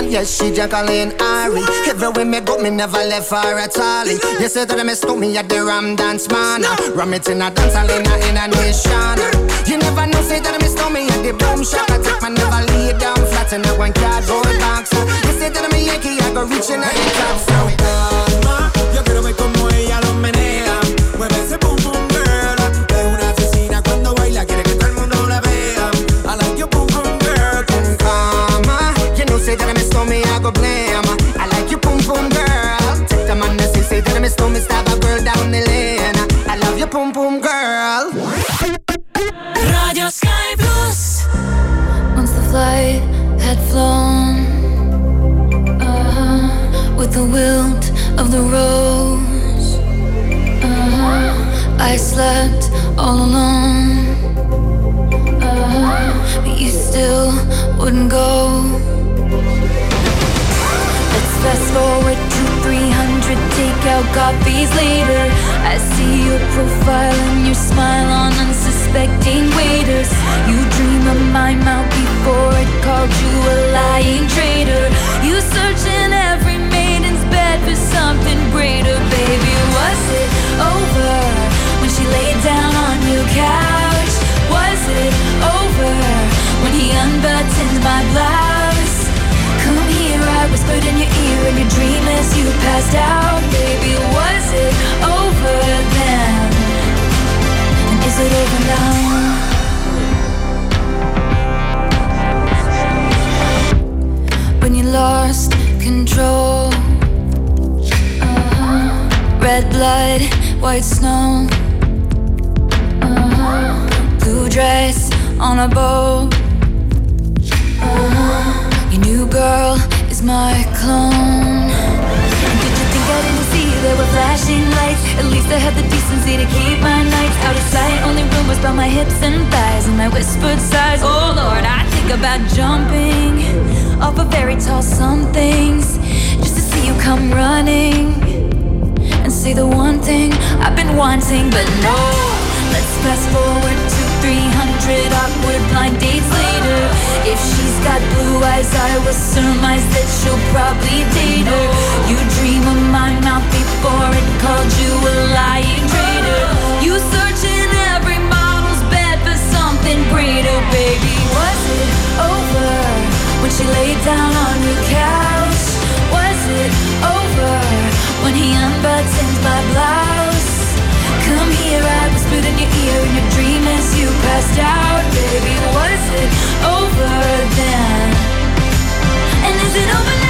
intelligent, yes, she Jacqueline Ari. Everywhere me go, me never left her at all. You said that I mistook me at the Ram Dance Man. Ram it in a dance, I in a nation. You never know, say that I mistook me at the Boom Shop. I take my never lay down flat in a one cardboard box. You said that I'm a Yankee, I go reaching out the top. So it Yo quiero ver como ella lo menea. I me, I go blame. I like you, boom boom girl. Take the man that say, say that I mistook me, stab a girl down the lane. I love you, boom boom girl. Radio Sky Plus. Once the flight had flown uh, with the wilt of the rose, uh, I slept all alone. Uh, but you still wouldn't go. Fast forward to 300 takeout coffees later. I see your profile and your smile on unsuspecting waiters. You dream of my mouth before it called you a lying traitor. You search in every maiden's bed for something I had the decency to keep my nights out of sight. Only rumors about my hips and thighs and my whispered sighs. Oh Lord, I think about jumping off a very tall somethings just to see you come running and say the one thing I've been wanting, but no. Let's fast forward to 300 awkward blind dates later. If she's got blue eyes, I will surmise that she'll probably date her. You dream of my mouth before it called you a lying traitor. You search in every model's bed for something greater, baby. Was it over when she laid down on your couch? Was it over when he unbuttoned my blouse? Come here, I in your ear in your dream as you passed out, baby. Was it over then? And is it over now?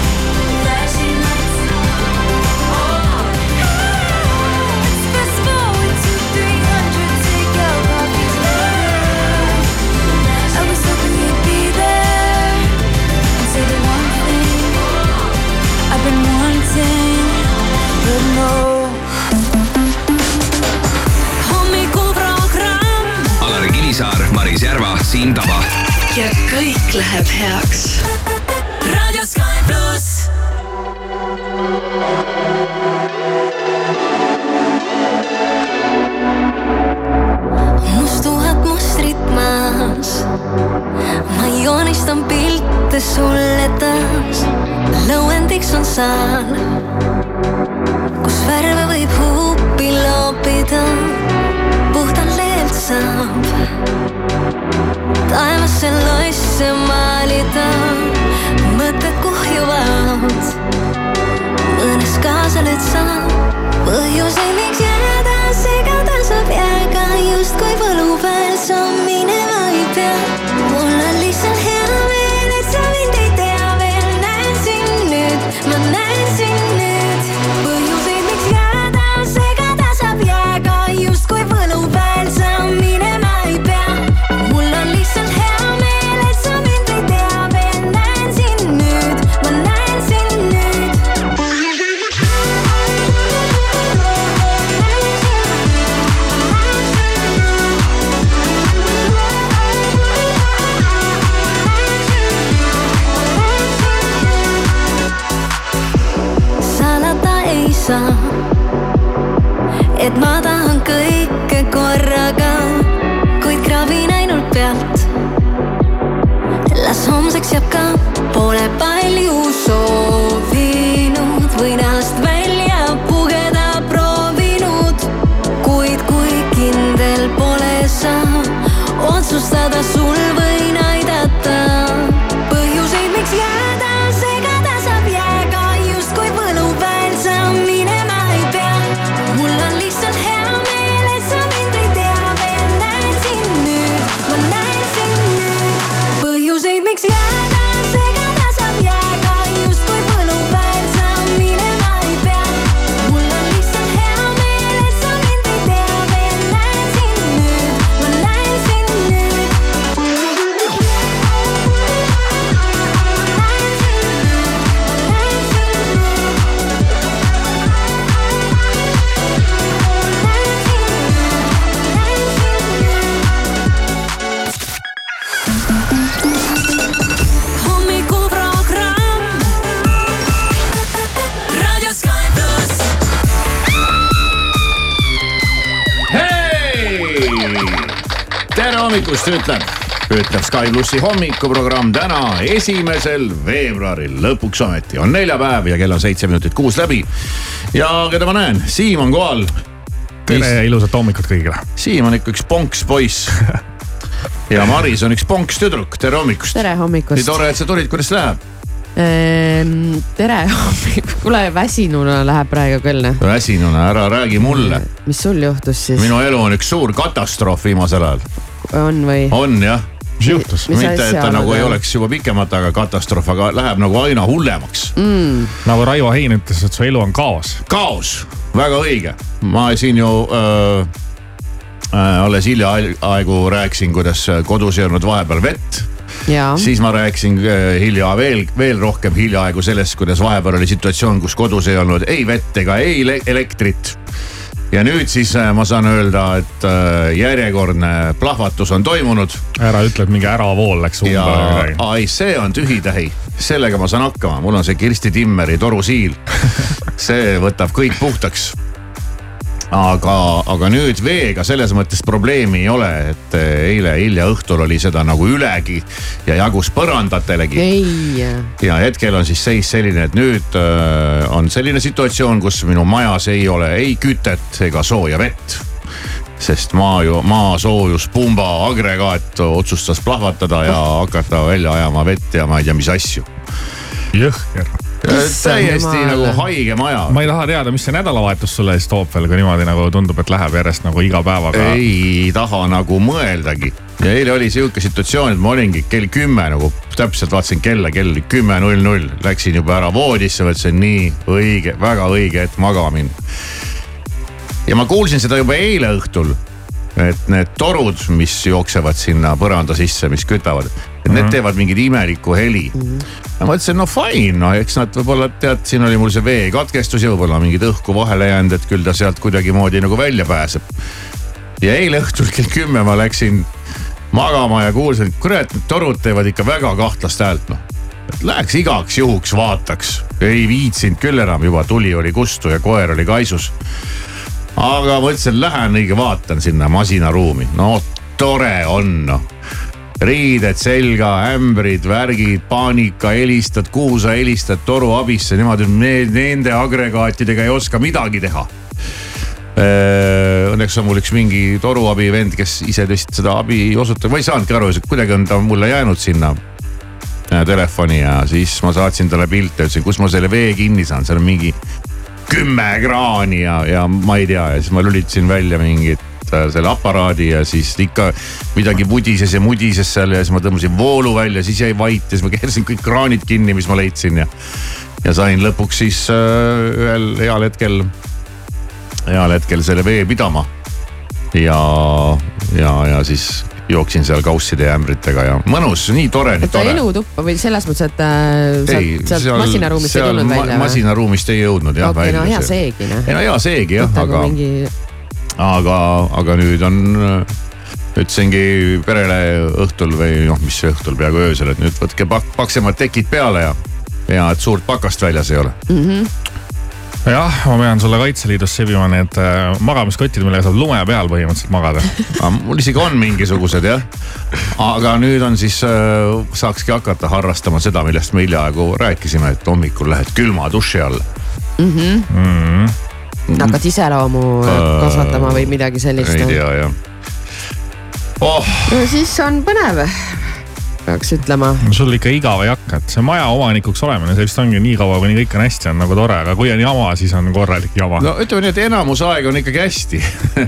Alari Kivisaar, Maris Järva, Siim Taba. ja kõik läheb heaks Radio Sky pluss. mustuvad mustrid maas. ma joonistan pilte sulle taas. lõuendiks on saal, kus värve võib huupi loopida. puhtalt leelt saab taevasse loisse maalida. mõtted kuhjuvad, mõnes kaasa nüüd saab põhjuseid, miks jääda segada saab jääga justkui võlupäev ütleb, ütleb Sky plussi hommikuprogramm täna, esimesel veebruaril, lõpuks ometi on neljapäev ja kell on seitse minutit kuus läbi. ja keda ma näen, Siim on kohal. tere ja ilusat hommikut kõigile. Siim on ikka üks ponks poiss. ja Maris on üks ponks tüdruk, tere hommikust. tere nii hommikust. tore, et sa tulid, kuidas läheb? tere hommikust, kuule väsinuna läheb praegu küll. väsinuna, ära räägi mulle. mis sul juhtus siis, minu elu on üks suur katastroof viimasel ajal, on või? on jah mis juhtus? Mitte, et ta nagu ei oleks juba pikemat aega katastroof, aga läheb nagu aina hullemaks Mm. nagu Raivo Hein ütles, et su elu on kaos. kaos, väga õige. ma siin ju öö, äh, alles hiljaaegu rääkisin, kuidas kodus ei olnud vahepeal vett. jaa, siis ma rääkisin hilja veel, veel rohkem hiljaaegu sellest, kuidas vahepeal oli situatsioon, kus kodus ei olnud ei vett ega ei ele- elektrit. Ja nüüd siis äh, ma saan öelda, et öö, järjekordne plahvatus on toimunud ära ütle, et mingi äravool läks umbe ja ai, see on tühitähi, sellega ma saan hakkama, mul on see Kirsti Timmeri torusiil. see võtab kõik puhtaks. aga, aga nüüd veega selles mõttes probleemi ei ole, et eh, eile hilja õhtul oli seda nagu ülegi ja jagus põrandatelegi ei, ja hetkel on siis seis selline, et nüüd äh, on selline situatsioon, kus minu majas ei ole ei kütet ega sooja vett. sest maa ju, maasoojuspumba agregaat otsustas plahvatada ja hakata välja ajama vett ja ma ei tea, mis asju. jõhker. Täiesti jumal. nagu haige maja. ma ei taha teada, mis see nädalavahetus sulle siis toob veel, kui niimoodi nagu tundub, et läheb järjest nagu iga päevaga. ei taha nagu mõeldagi ja eile oli sihuke situatsioon, et ma olingi kell kümme nagu täpselt vaatasin kella, kell oli kümme null null, läksin juba ära voodisse, mõtlesin nii õige, väga õige hetk magama minna. ja ma kuulsin seda juba eile õhtul, et need torud, mis jooksevad sinna põranda sisse, mis kütavad, et need teevad mingit imelikku heli. Ja ma mõtlesin, no fine, no eks nad võib-olla tead, siin oli mul see veekatkestus ja võib-olla mingid õhku vahele jäänud, et küll ta sealt kuidagimoodi nagu välja pääseb. ja eile õhtul kell kümme ma läksin magama ja kuulsin, et kurat, need torud teevad ikka väga kahtlast häält noh. läheks igaks juhuks vaataks, ei viitsinud küll enam, juba tuli oli kustu ja koer oli kaisus. aga mõtlesin, lähen õige vaatan sinna masinaruumi, no tore on noh riided selga, ämbrid, värgid, paanika, helistad, kuhu sa helistad toru abisse, nemad ne, nende agregaatidega ei oska midagi teha. Õnneks on mul üks mingi toruabi vend, kes ise vist seda abi osutab, ma ei saanudki aru, kuidagi on ta mulle jäänud sinna äh, telefoni ja siis ma saatsin talle pilte, ütlesin, kus ma selle vee kinni saan, seal on mingi kümme kraani ja, ja ma ei tea ja siis ma lülitasin välja mingit äh, selle aparaadi ja siis ikka midagi pudises ja mudises seal ja siis ma tõmbasin voolu välja, siis jäi vait ja siis ma keerasin kõik kraanid kinni, mis ma leidsin ja. ja sain lõpuks siis äh, ühel heal hetkel, heal hetkel selle vee pidama. ja, ja, ja siis jooksin seal kausside ja ämbritega ja mõnus, nii tore, nii et ta tore. elutuppa või selles mõttes, et äh, ei, sealt, sealt masinaruumist ei tulnud ma- välja või? masinaruumist ei jõudnud jah okei, no välja hea see. seegi noh. ei no hea seegi jah, aga, mingi, aga, aga nüüd on, ütlesingi perele õhtul või noh, mis õhtul, peaaegu öösel, et nüüd võtke pak- paksemad tekid peale ja, ja et suurt pakast väljas ei ole. jah, ma pean sulle Kaitseliidus sebima need äh, magamiskotid, millega saab lume peal põhimõtteliselt magada. mul isegi on mingisugused jah. aga nüüd on siis äh,, saakski hakata harrastama seda, millest me hiljaaegu rääkisime, et hommikul lähed külma duši alla. Hakkad iseloomu kasvatama või midagi sellist ei. tea jah. oh, no siis on põnev, peaks ütlema. sul ikka igav ei hakka, et see maja omanikuks olemine, see vist ongi nii kaua, kuni kõik on hästi, on nagu tore, aga kui on jama, siis on korralik jama no.. ütleme nii, et enamus aega on ikkagi hästi.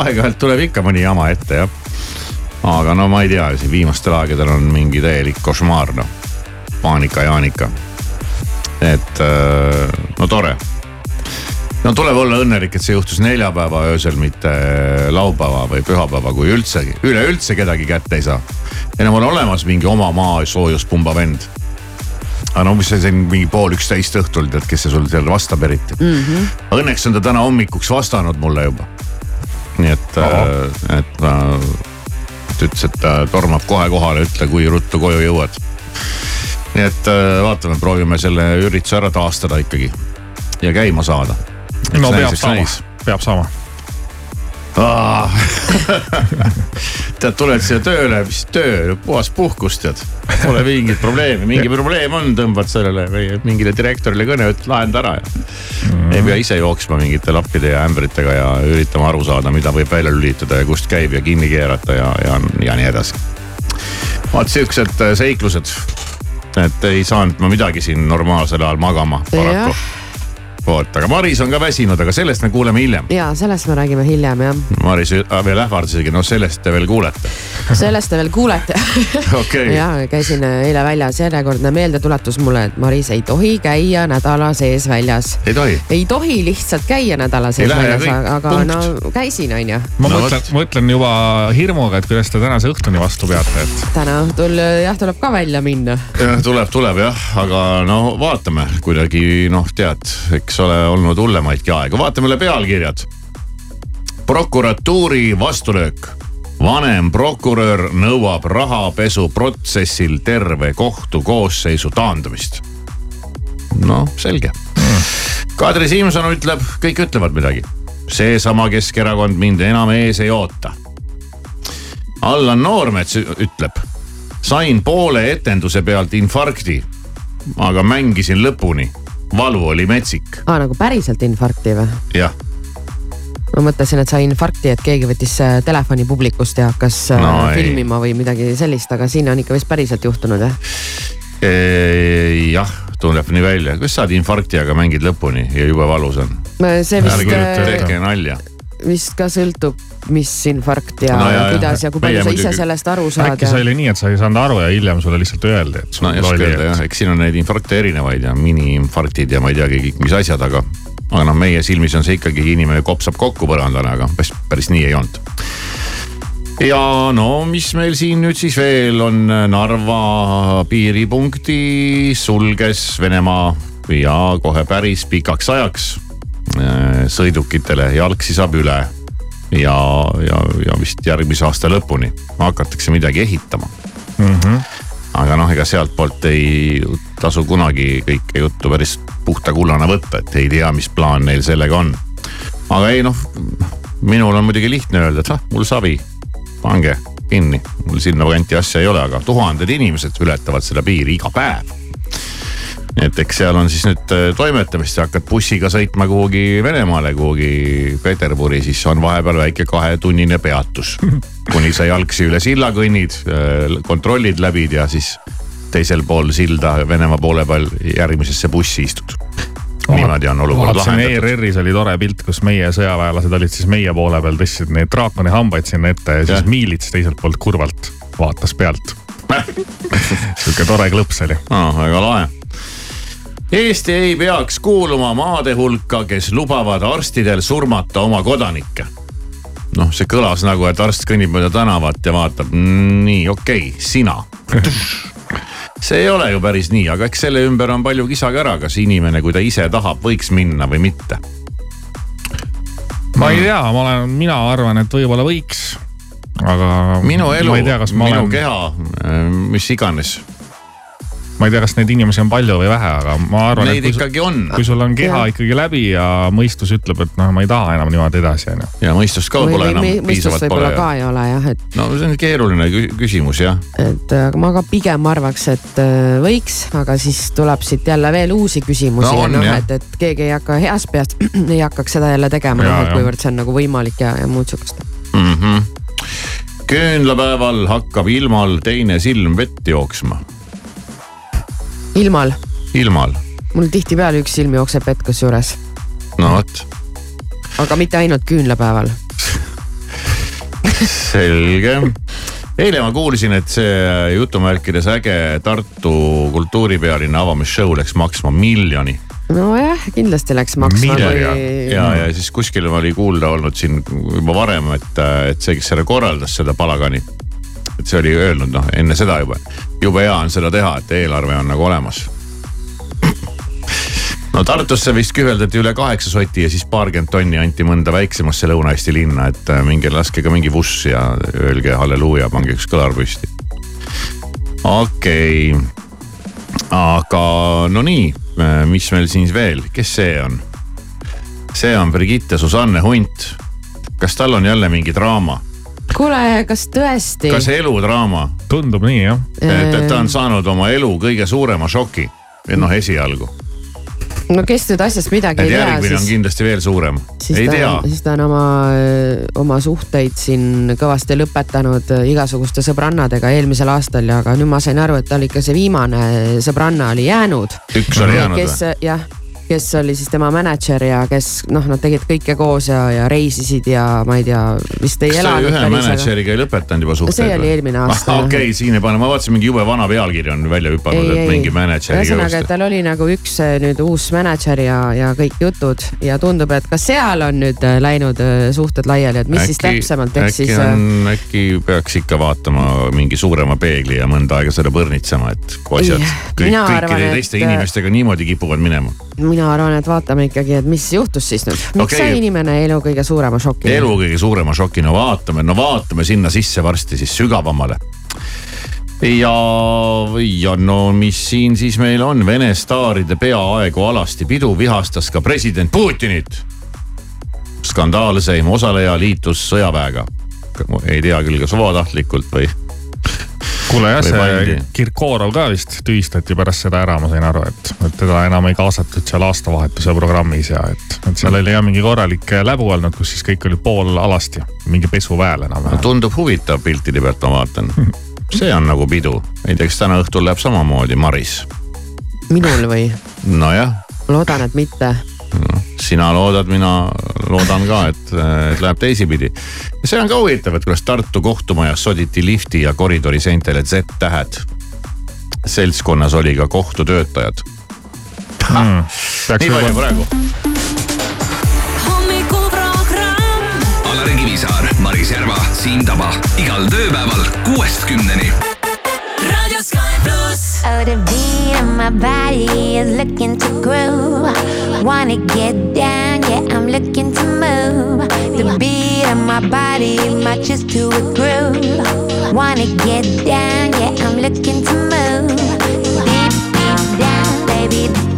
aeg-ajalt tuleb ikka mõni jama ette jah. aga no ma ei tea, siin viimastel aegadel on mingi täielik košmaar noh, paanika-jaanika. et äh, no tore. No tuleb olla õnnelik, et see juhtus neljapäeva öösel, mitte laupäeva või pühapäeva, kui üldsegi, üleüldse kedagi kätte ei saa. enam on olemas mingi oma maa soojuspumba vend aga no mis see siin mingi pool üksteist õhtul tead, kes see sul seal vastab eriti mm. -hmm. Õnneks on ta täna hommikuks vastanud mulle juba. nii et, et ta ta ütles, et ta tormab kohe kohale, ütle, kui ruttu koju jõuad. nii et äh, vaatame, proovime selle ürituse ära taastada ikkagi ja käima saada. No peab saama, peab saama. tead, tuled siia tööle, mis töö, puhas puhkus tead. Pole mingit probleemi, mingi probleem on, tõmbad sellele või mingile direktorile kõne, ütled lahenda ära ja mm.. ei pea ise jooksma mingite lappide ja ämbritega ja üritama aru saada, mida võib välja lülitada ja kust käib ja kinni keerata ja, ja, ja nii edasi. vaat siuksed äh, seiklused, et ei saanud ma midagi siin normaalsel ajal magama paraku. vot, aga Maris on ka väsinud, aga sellest me kuuleme hiljem. ja sellest me räägime hiljem jah, Maris äh, veel ähvardas isegi, no sellest te veel kuulete. sellest te veel kuulete. okei, ja käisin eile väljas, järjekordne meeldetuletus mulle, et Maris ei tohi käia nädala sees väljas. ei tohi. ei tohi lihtsalt käia nädala sees ja väljas, aga punkt. no käisin, onju. ma No mõtlen, mõtlen juba hirmuga, et kuidas te tänase õhtuni vastu peate, et täna õhtul jah, tuleb ka välja minna. tuleb, tuleb jah, aga no vaatame kuidagi noh, tead, eks ole olnud hullemaidki aegu, vaatame üle pealkirjad. prokuratuuri vastulöök. vanem prokurör nõuab rahapesuprotsessil terve kohtukoosseisu taandumist. noh, selge. Kadri Simson ütleb, kõik ütlevad midagi. seesama Keskerakond mind enam ees ei oota. Allan Noormets ütleb sain poole etenduse pealt infarkti, aga mängisin lõpuni. Valu oli metsik, aa, nagu päriselt infarkti või? jah. ma mõtlesin, et sai infarkti, et keegi võttis äh, telefoni publikust ja hakkas äh, No ei. filmima või midagi sellist, aga siin on ikka vist päriselt juhtunud jah? jah, tuleb nii välja, kuidas saad infarkti, aga mängid lõpuni ja jube valus on. see vist ärge äh, tehke nalja. Vist ka sõltub, mis infarkt ja No no, ja, ja, ja. kuidas ja kui palju sa ise muidugi- sellest aru saad äkki see oli nii, et sa ei saanud aru ja hiljem sulle lihtsalt öeldi, et sul no ei oska oli, öelda jah, eks siin on neid infarkte erinevaid ja miniinfarktid ja ma ei teagi kõik, mis asjad, aga. aga noh, meie silmis on see ikkagi inimene kopsab kokku põrandale, aga päris, päris nii ei olnud. ja no mis meil siin nüüd siis veel on, Narva piiripunkti sulges Venemaa ja kohe päris pikaks ajaks sõidukitele, jalgsi saab üle ja, ja, ja vist järgmise aasta lõpuni hakatakse midagi ehitama mm. -hmm. aga noh, ega sealtpoolt ei tasu kunagi kõike juttu päris puhta kullana võtta, et ei tea, mis plaan neil sellega on. aga ei noh, minul on muidugi lihtne öelda, et ah, mul savi, pange kinni, mul sinnakanti asja ei ole, aga tuhanded inimesed ületavad seda piiri iga päev. Et eks seal on siis nüüd äh, toimetamist, sa hakkad bussiga sõitma kuhugi Venemaale, kuhugi Peterburi, siis on vahepeal väike kahetunnine peatus. kuni sa jalgsi üle silla kõnnid, kontrollid läbid ja siis teisel pool silda Venemaa poole peal järgmisesse bussi istud. niimoodi on olukord lahendatud. ERR-is oli tore pilt, kus meie sõjaväelased olid siis meie poole peal, tõstsid neid draakoni hambaid sinna ette ja siis Jah. miilits teiselt poolt kurvalt vaatas pealt. sihuke tore klõps oli. Ah, väga lahe. Eesti ei peaks kuuluma maade hulka, kes lubavad arstidel surmata oma kodanikke. noh, see kõlas nagu, et arst kõnnib mööda tänavat ja vaatab, nii okei okay,, sina. see ei ole ju päris nii, aga eks selle ümber on palju kisa-kära, kas inimene, kui ta ise tahab, võiks minna või mitte. ma ei tea, ma olen, mina arvan, et võib-olla võiks, aga. minu elu minu olen. keha, mis iganes. Ma ei tea, kas neid inimesi on palju või vähe, aga ma arvan, et Neid kui, sul- ikkagi on kui sul on keha Jah. ikkagi läbi ja mõistus ütleb, et noh, ma ei taha enam niimoodi edasi, onju. ja mõistust ka või, pole või enam piisavalt pole võib-olla. ka ei ole jah, et, no see on keeruline kü- küsimus jah. et aga ma ka pigem arvaks, et äh, võiks, aga siis tuleb siit jälle veel uusi küsimusi No ja noh, et, et keegi ei hakka heast peast ei hakkaks seda jälle tegema, noh et kuivõrd see on nagu võimalik ja, ja muud sihukest. mm. -hmm. küünlapäeval hakkab ilmal teine silm vett jooksma. ilmal, ilmal, mul tihtipeale üks silm jookseb vett kusjuures, no vot, aga mitte ainult küünlapäeval. selge. eile ma kuulsin, et see jutumärkides äge Tartu kultuuripealinna avamisshow läks maksma miljoni nojah, kindlasti läks maksma, kui ja, ja siis kuskil oli kuulda olnud siin juba varem, et, et see, kes selle korraldas, seda palagani. Et see oli öelnud noh, enne seda juba, jube hea on seda teha, et eelarve on nagu olemas. no Tartusse vist kühveldati üle kaheksa soti ja siis paarkümmend tonni anti mõnda väiksemasse Lõuna-Eesti linna, et äh, minge laske ka mingi vuss ja öelge halleluuja, pange üks kõlar püsti. okei okay., aga no nii, mis meil siis veel, kes see on? see on Brigitte Susanne Hunt. kas tal on jälle mingi draama, kuule, kas tõesti? kas eludraama, tundub nii jah. et, et ta on saanud oma elu kõige suurema šoki, noh esialgu, no kes nüüd asjast midagi et ei tea, järgmine on kindlasti veel suurem, ei ta tea, siis ta on oma, oma suhteid siin kõvasti lõpetanud äh, igasuguste sõbrannadega eelmisel aastal ja, aga nüüd ma sain aru, et tal ikka see viimane sõbranna oli jäänud. üks oli jäänud kes või? jah, kes oli siis tema mänedžer ja kes noh, nad tegid kõike koos ja, ja reisisid ja ma ei tea, vist ei elanud ühe mänedžeriga ei lõpetanud juba suhteid? see oli eelmine aasta. okei okay,, siin ei pane, ma vaatasin mingi jube vana pealkiri on välja hüpanud, et mingi mänedžeriga ühesõnaga, et tal oli nagu üks äh, nüüd uus mänedžer ja, ja kõik jutud ja tundub, et ka seal on nüüd äh, läinud äh, suhted laiali, et mis siis täpsemalt, ehk äkki siis äkki peaks ikka vaatama mingi suurema peegli ja mõnda aega seda põrnitsema, et kui asjad Ei, kõik, kõikide arvan, et- teiste inimestega niimoodi kipuvad minema. Mina arvan, et vaatame ikkagi, et mis juhtus siis nüüd, miks Okei. sai inimene elu kõige suurema šoki? elu kõige suurema šoki, no vaatame, no vaatame sinna sisse varsti siis sügavamale. ja, ja no mis siin siis meil on, Vene staaride peaaegu alasti pidu vihastas ka president Putinit. skandaalseim osaleja liitus sõjaväega. ei tea küll, kas vabatahtlikult või kuule jah, see. Kirkorov ka vist tühistati pärast seda ära, ma sain aru, et, et teda enam ei kaasatud seal aastavahetuse programmis ja et, et seal oli jah mingi korralik läbu olnud, kus siis kõik oli pool alasti, mingi pesuväel no enam-vähem. tundub huvitav piltide pealt, ma vaatan. see on nagu pidu, ei tea, kas täna õhtul läheb samamoodi, Maris. minul või? nojah, loodan, et mitte. Sina loodad, mina loodan ka, et, et läheb teisipidi. ja see on ka huvitav, et kuidas Tartu kohtumajas soditi lifti ja koridori seintele Z-tähed. seltskonnas oli ka kohtutöötajad. peaks nii palju võib-olla, praegu. Alari Kivisaar, Maris Järva, Siim Taba igal tööpäeval kuuest kümneni. Raadio Sky Oh, the beat of my body is looking to groove. Wanna get down, yeah, I'm looking to move. The beat of my body matches to a groove. Wanna get down, yeah, I'm looking to move. Deep, deep down, baby.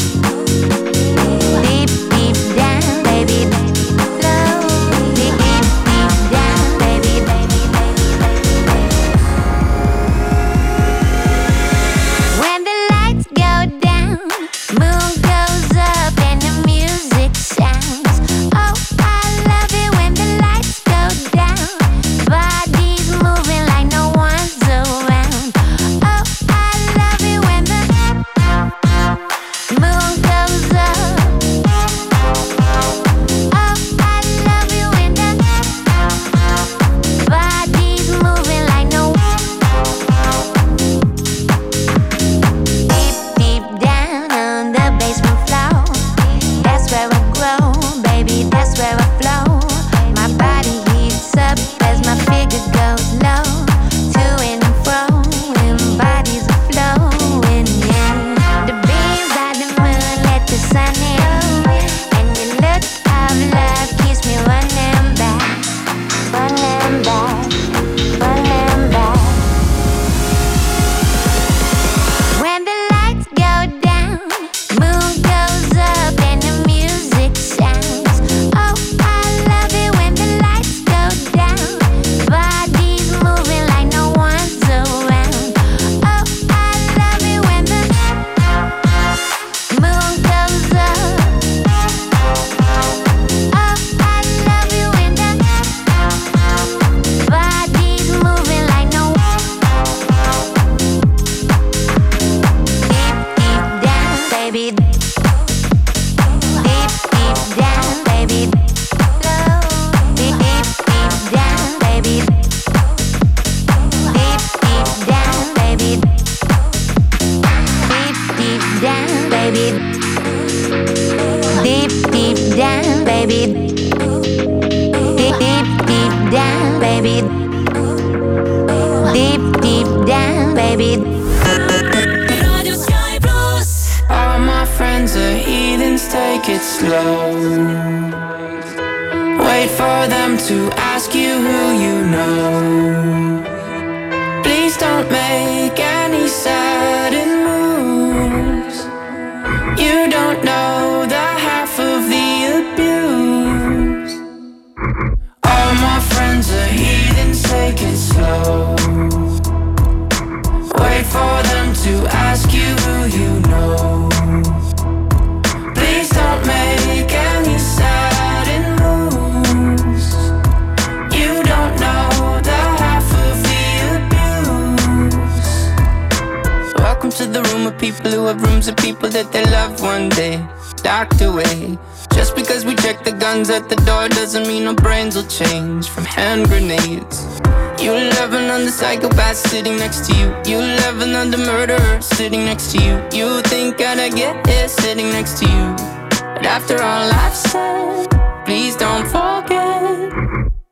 People who have rooms of people that they love one day docked away. Just because we check the guns at the door doesn't mean our brains will change from hand grenades. You loving on the psychopath sitting next to you. You loving on the murderer sitting next to you. You think I'd get here sitting next to you. But after all I've said, please don't forget.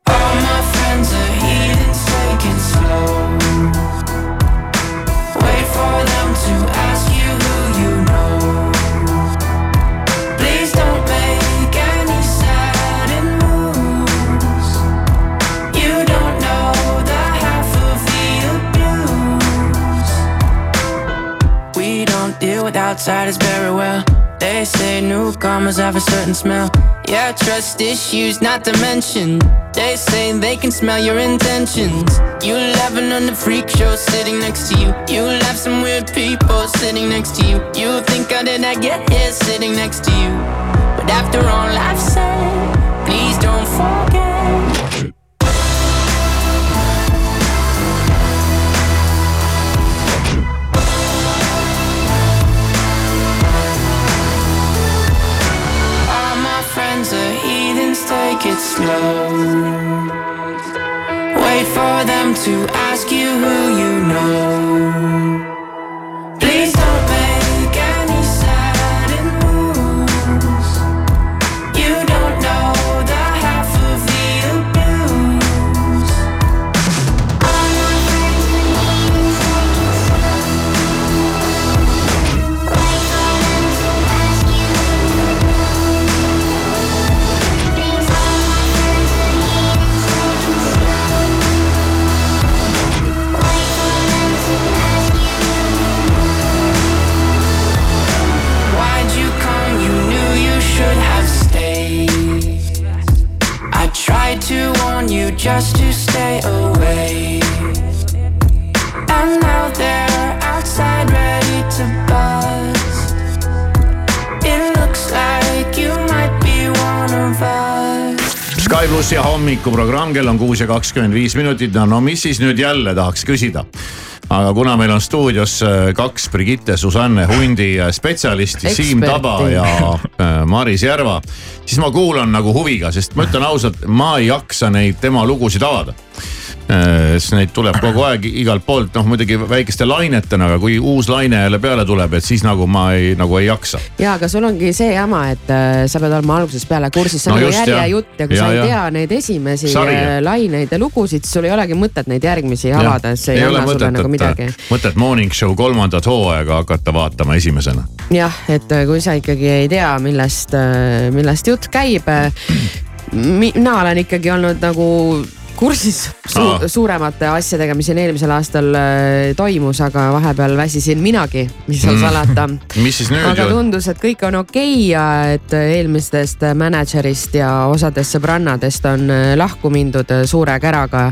All my friends are heathens, take slow. Wait for them to with outsiders very well. They say newcomers have a certain smell. Yeah, trust issues not to mention. They say they can smell your intentions. You laughing on the freak show sitting next to you. You laugh some weird people sitting next to you. You think I did not get here sitting next to you. But after all I've said, please don't forget. It slow. Wait for them to ask you who you know. Hommikuprogramm, kell on kuus ja kakskümmend viis minutit, no, no mis siis nüüd jälle tahaks küsida. aga kuna meil on stuudios äh, kaks Brigitte Susanne Hundi spetsialisti, Siim. Taba ja äh, Maris Järva. siis ma kuulan nagu huviga, sest ma ütlen ausalt, ma ei jaksa neid tema lugusid avada sest neid tuleb kogu aeg igalt poolt, noh muidugi väikeste lainetena, aga kui uus laine jälle peale tuleb, et siis nagu ma ei, nagu ei jaksa. ja aga sul ongi see jama, et äh, sa pead olema algusest peale kursis, see on No nagu just, järje jah. jutt ja kui Ja, sa ei ja. tea neid esimesi Sarja. äh, laineid ja lugusid, siis sul ei olegi mõtet neid järgmisi avada, see ei, ole anna sulle nagu midagi. mõtet Morning Show kolmandat hooaega hakata vaatama esimesena. jah, et äh, kui sa ikkagi ei tea, millest, millest jutt käib. mina olen ikkagi olnud nagu kursis su Aa. suuremate asjadega, mis siin eelmisel aastal äh, toimus, aga vahepeal väsisin minagi, mis seal Mm. salata mis siis nüüd aga tundus, et kõik on okei okay ja et eelmistest mänedžerist ja osadest sõbrannadest on äh, lahku mindud äh, suure käraga.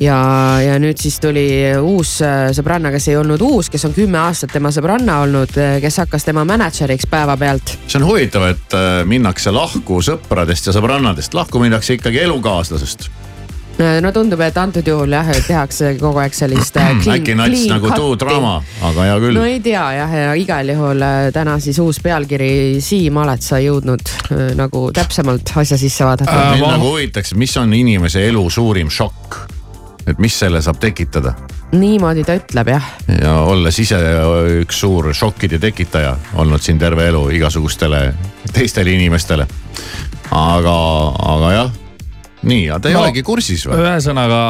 ja, ja nüüd siis tuli uus sõbranna, kes ei olnud uus, kes on kümme aastat tema sõbranna olnud, kes hakkas tema mänedžeriks päevapealt. see on huvitav, et minnakse lahku sõpradest ja sõbrannadest, lahku minnakse ikkagi elukaaslasest. No tundub, et antud juhul jah, tehakse kogu aeg sellist äh, clean- äkki nats nagu too draama, aga hea küll. No ei tea jah, ja igal juhul äh, täna siis uus pealkiri Siim Alet sai jõudnud äh, nagu täpsemalt asja sisse vaadata. Äh, mind ma- nagu huvitaks, mis on inimese elu suurim šokk? et mis selle saab tekitada? Niimoodi ta ütleb jah. Ja olles ise üks suur šokkide tekitaja olnud siin terve elu igasugustele teistele inimestele. aga, aga jah, nii, aga te ei No, olegi kursis või? ühesõnaga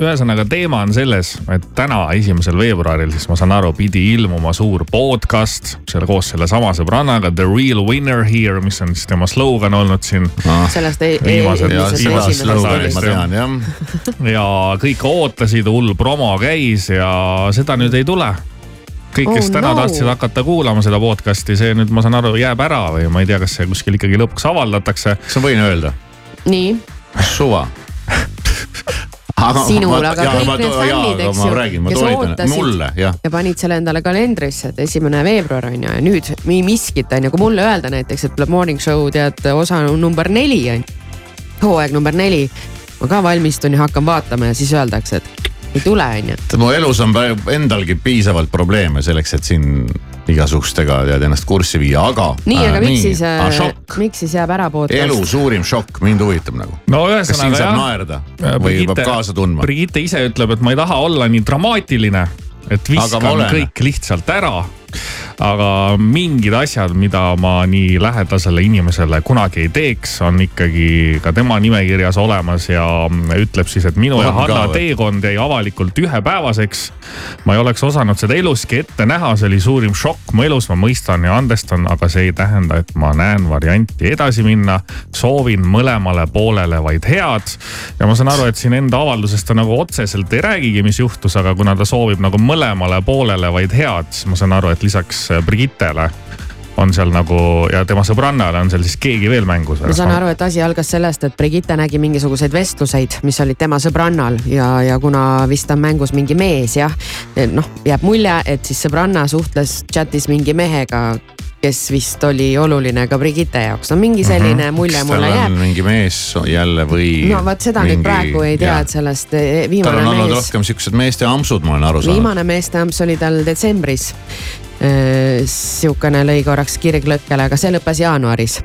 ühesõnaga teema on selles, et täna, esimesel veebruaril, siis ma saan aru, pidi ilmuma suur podcast selle koos sellesama sõbrannaga The Real Winner Here, mis on siis tema slogan olnud siin sellest ei, tean jah. ja kõik ootasid, hull promo käis ja seda nüüd ei tule kõik, kes Oh täna no. tahtsid hakata kuulama seda podcast'i, see nüüd, ma saan aru, jääb ära või ma ei tea, kas see kuskil ikkagi lõpuks avaldatakse. kas ma võin öelda? nii, suva. sinul, aga kõik need fännid, eks ju, ma kes ootasid jah, ja panid selle endale kalendrisse, et esimene veebruar on ju ja nüüd nii miskit on ju, kui mulle öelda näiteks, et tuleb morning show tead osa number neli on ju. hooaeg number neli, ma ka valmistun ja hakkan vaatama ja siis öeldakse, et ei tule on ju. mu elus on praegu endalgi piisavalt probleeme selleks, et siin igasugustega tead ennast kurssi viia, aga. nii, aga miks siis äh, äh,, miks siis jääb ära podcast? elu suurim šokk, mind huvitab nagu. no kas siin ühesõnaga saab jah. naerda või peab kaasa tundma? Brigitte ise ütleb, et ma ei taha olla nii dramaatiline, et viskan kõik lihtsalt ära. Aga mingid asjad, mida ma nii lähedasele inimesele kunagi ei teeks, on ikkagi ka tema nimekirjas olemas ja ütleb siis, et minu ja On ka Hanna teekond jäi avalikult ühepäevaseks. ma ei oleks osanud seda eluski ette näha, see oli suurim šokk mu elus, ma mõistan ja andestan, aga see ei tähenda, et ma näen varianti edasi minna. soovin mõlemale poolele vaid head ja ma saan aru, et siin enda avaldusest ta nagu otseselt ei räägigi, mis juhtus, aga kuna ta soovib nagu mõlemale poolele vaid head, siis ma saan aru, et lisaks Brigittele on seal nagu ja tema sõbrannale on seal siis keegi veel mängus. ma saan aru, et asi algas sellest, et Brigitte nägi mingisuguseid vestluseid, mis olid tema sõbrannal ja, ja kuna vist on mängus mingi mees jah, noh jääb mulje, et siis sõbranna suhtles chat'is mingi mehega, kes vist oli oluline ka Brigitte jaoks, no mingi selline mulje kas mulle tal jääb on. mingi mees jälle või? no vot seda mingi... nüüd praegu ei tea, et sellest eh, tal viimane on olnud mees, rohkem siuksed meeste ampsud, ma olen aru saanud. viimane meesteamps oli tal detsembris. Sihukene lõi korraks kirg lõkkele, aga see lõppes jaanuaris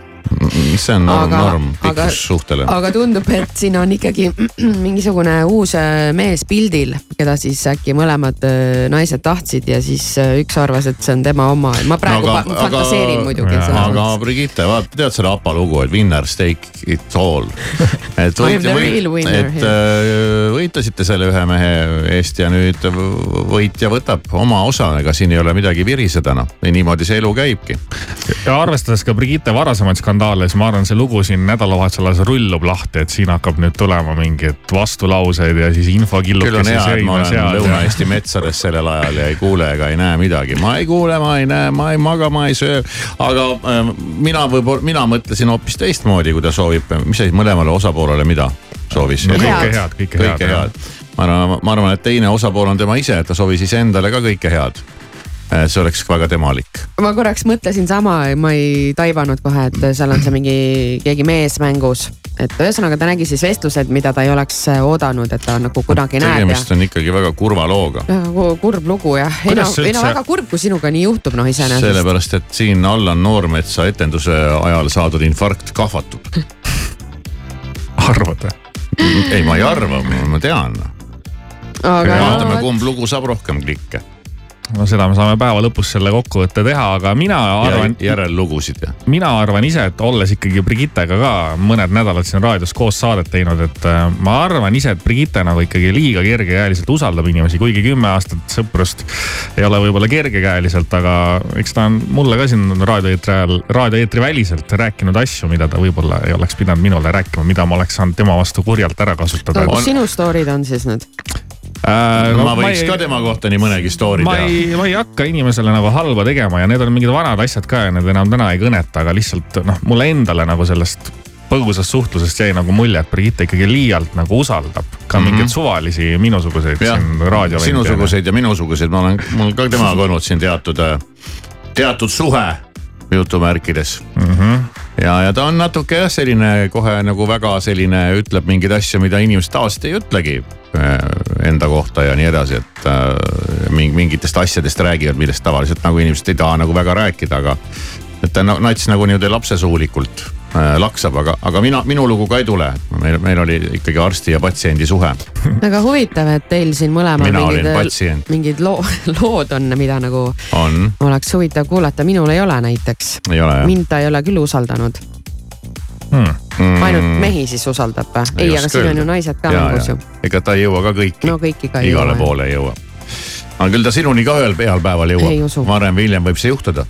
see on norm, Aga- norm, aga- pikkus suhtele. aga tundub, et siin on ikkagi mingisugune uus äh, mees pildil, keda siis äkki mõlemad äh, naised tahtsid ja siis äh, üks arvas, et see on tema oma, ma praegu No aga- fantaseerin aga- muidugi. aga Brigitte, vaata, tead seda APA lugu, et winner take it all. et real winner et äh, võitlesite selle ühe mehe eest ja nüüd võitja võtab oma osa, ega siin ei ole midagi viriseda noh, niimoodi see elu käibki. ja arvestades ka Brigitte varasemaid skandaale, siis ma arvan, see lugu siin nädalavahetusel alles rullub lahti, et siin hakkab nüüd tulema mingeid vastulauseid ja siis küll on infokillukesi hea, et ma olen. Lõuna-Eesti metsades sellel ajal ja ei kuule ega ei näe midagi, ma ei kuule, ma ei näe, ma ei maga, ma ei söö. aga äh, mina võib-olla, mina mõtlesin hoopis teistmoodi, kui ta soovib, mis see siis mõlemale osapoolele mida soovis? No kõike head, kõike head. ma arvan, ma arvan, et teine osapool on tema ise, et ta soovis iseendale ka kõike head. See oleks väga temalik. ma korraks mõtlesin sama, ma ei taibanud kohe, et seal on see mingi keegi mees mängus. et ühesõnaga ta nägi siis vestlused, mida ta ei oleks äh, oodanud, et ta nagu kunagi näeb ja tegemist on ikkagi väga kurva looga. Väga kurb lugu jah, ei no ei no väga kurb, kui sinuga nii juhtub, noh iseenesest. sellepärast, et siin Allan Noormetsa etenduse ajal saadud infarkt kahvatub. arvad või? ei, ma ei arva, ma tean. aga vaatame, kumb lugu saab rohkem klikke. No seda me saame päeva lõpus selle kokkuvõtte teha, aga mina arvan, järellugusid ja. mina arvan ise, et olles ikkagi Brigittega ka mõned nädalad siin raadios koos saadet teinud, et äh, ma arvan ise, et Brigitte nagu ikkagi liiga kergekäeliselt usaldab inimesi, kuigi kümme aastat sõprust ei ole võib-olla kergekäeliselt, aga eks ta on mulle ka siin raadioeetri ajal, raadioeetri väliselt rääkinud asju, mida ta võib-olla ei oleks pidanud minule rääkima, mida ma oleks saanud tema vastu kurjalt ära kasutada. kus sinu story'd on siis nüüd? Äh, ma võiks ka tema kohta nii mõnegi story ma teha. ei, ma ei hakka inimesele nagu halba tegema ja need on mingid vanad asjad ka ja need enam täna ei kõneta, aga lihtsalt noh, mulle endale nagu sellest põgusast suhtlusest jäi nagu mulje, et Brigitte ikkagi liialt nagu usaldab ka Mhm. mingeid suvalisi minusuguseid jah siin raadio. sinusuguseid ja minusuguseid, ma olen, mul ka temaga olnud siin teatud, teatud suhe jutumärkides mm. -hmm. ja, ja ta on natuke jah, selline kohe nagu väga selline, ütleb mingeid asju, mida inimesed tavaliselt ei ütlegi äh, enda kohta ja nii edasi, et äh, mingi- mingitest asjadest räägivad, millest tavaliselt nagu inimesed ei taha nagu väga rääkida, aga et ta na- nats nagu niimoodi lapsesuulikult äh, laksab, aga, aga mina, minu lugu ka ei tule. meil, meil oli ikkagi arsti ja patsiendi suhe. väga huvitav, et teil siin mõlemal mingid, mingid loo, lood on, mida nagu on, oleks huvitav kuulata, minul ei ole näiteks. ei ole jah? mind ta ei ole küll usaldanud. mm. ainult mehi siis usaldab või? ei, aga siin on ju naised ka mängus ju. ega ta ei jõua ka kõiki. no kõiki ka ei jõua. igale poole ei jõua. aga küll ta sinuni ka ühel heal päeval jõuab. varem või hiljem võib see juhtuda.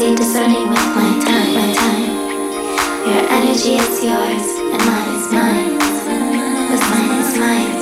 clumsy, discerning with my time. My time. Your energy is yours, and mine is mine. With mine is mine.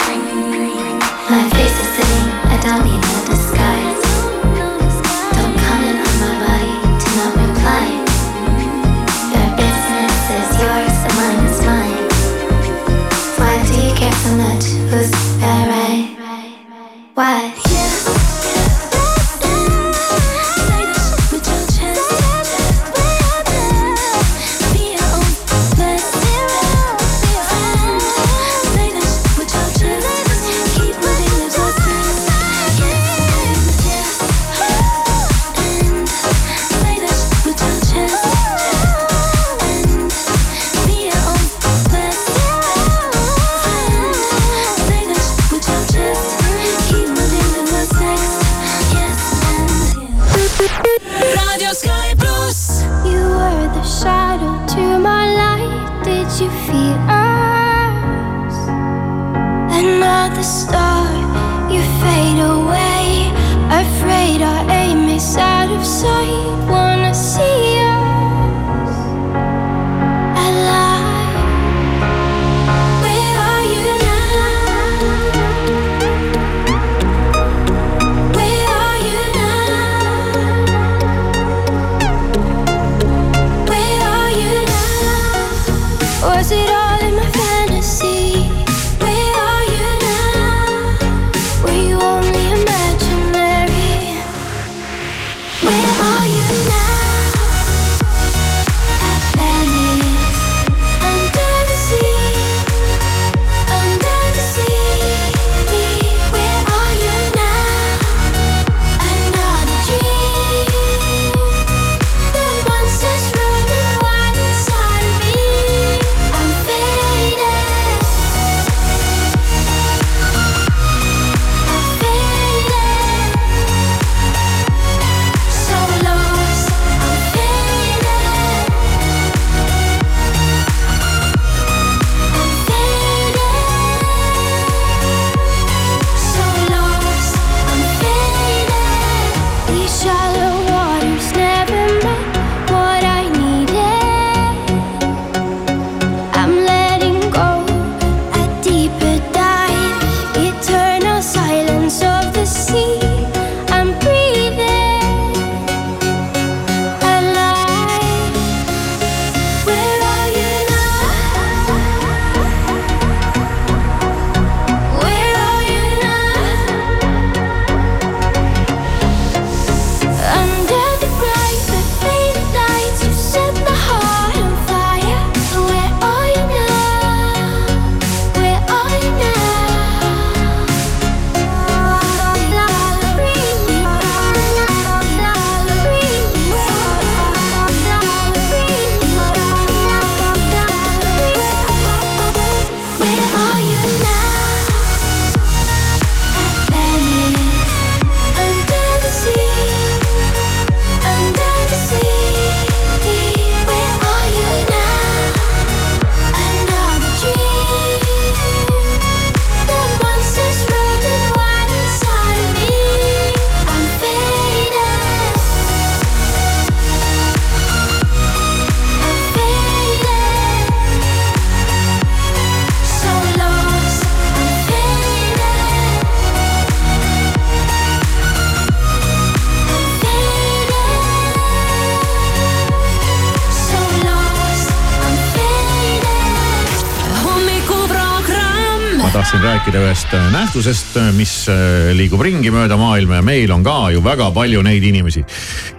Rääkida ühest äh, nähtusest, äh, mis äh, liigub ringi mööda maailma ja meil on ka ju väga palju neid inimesi,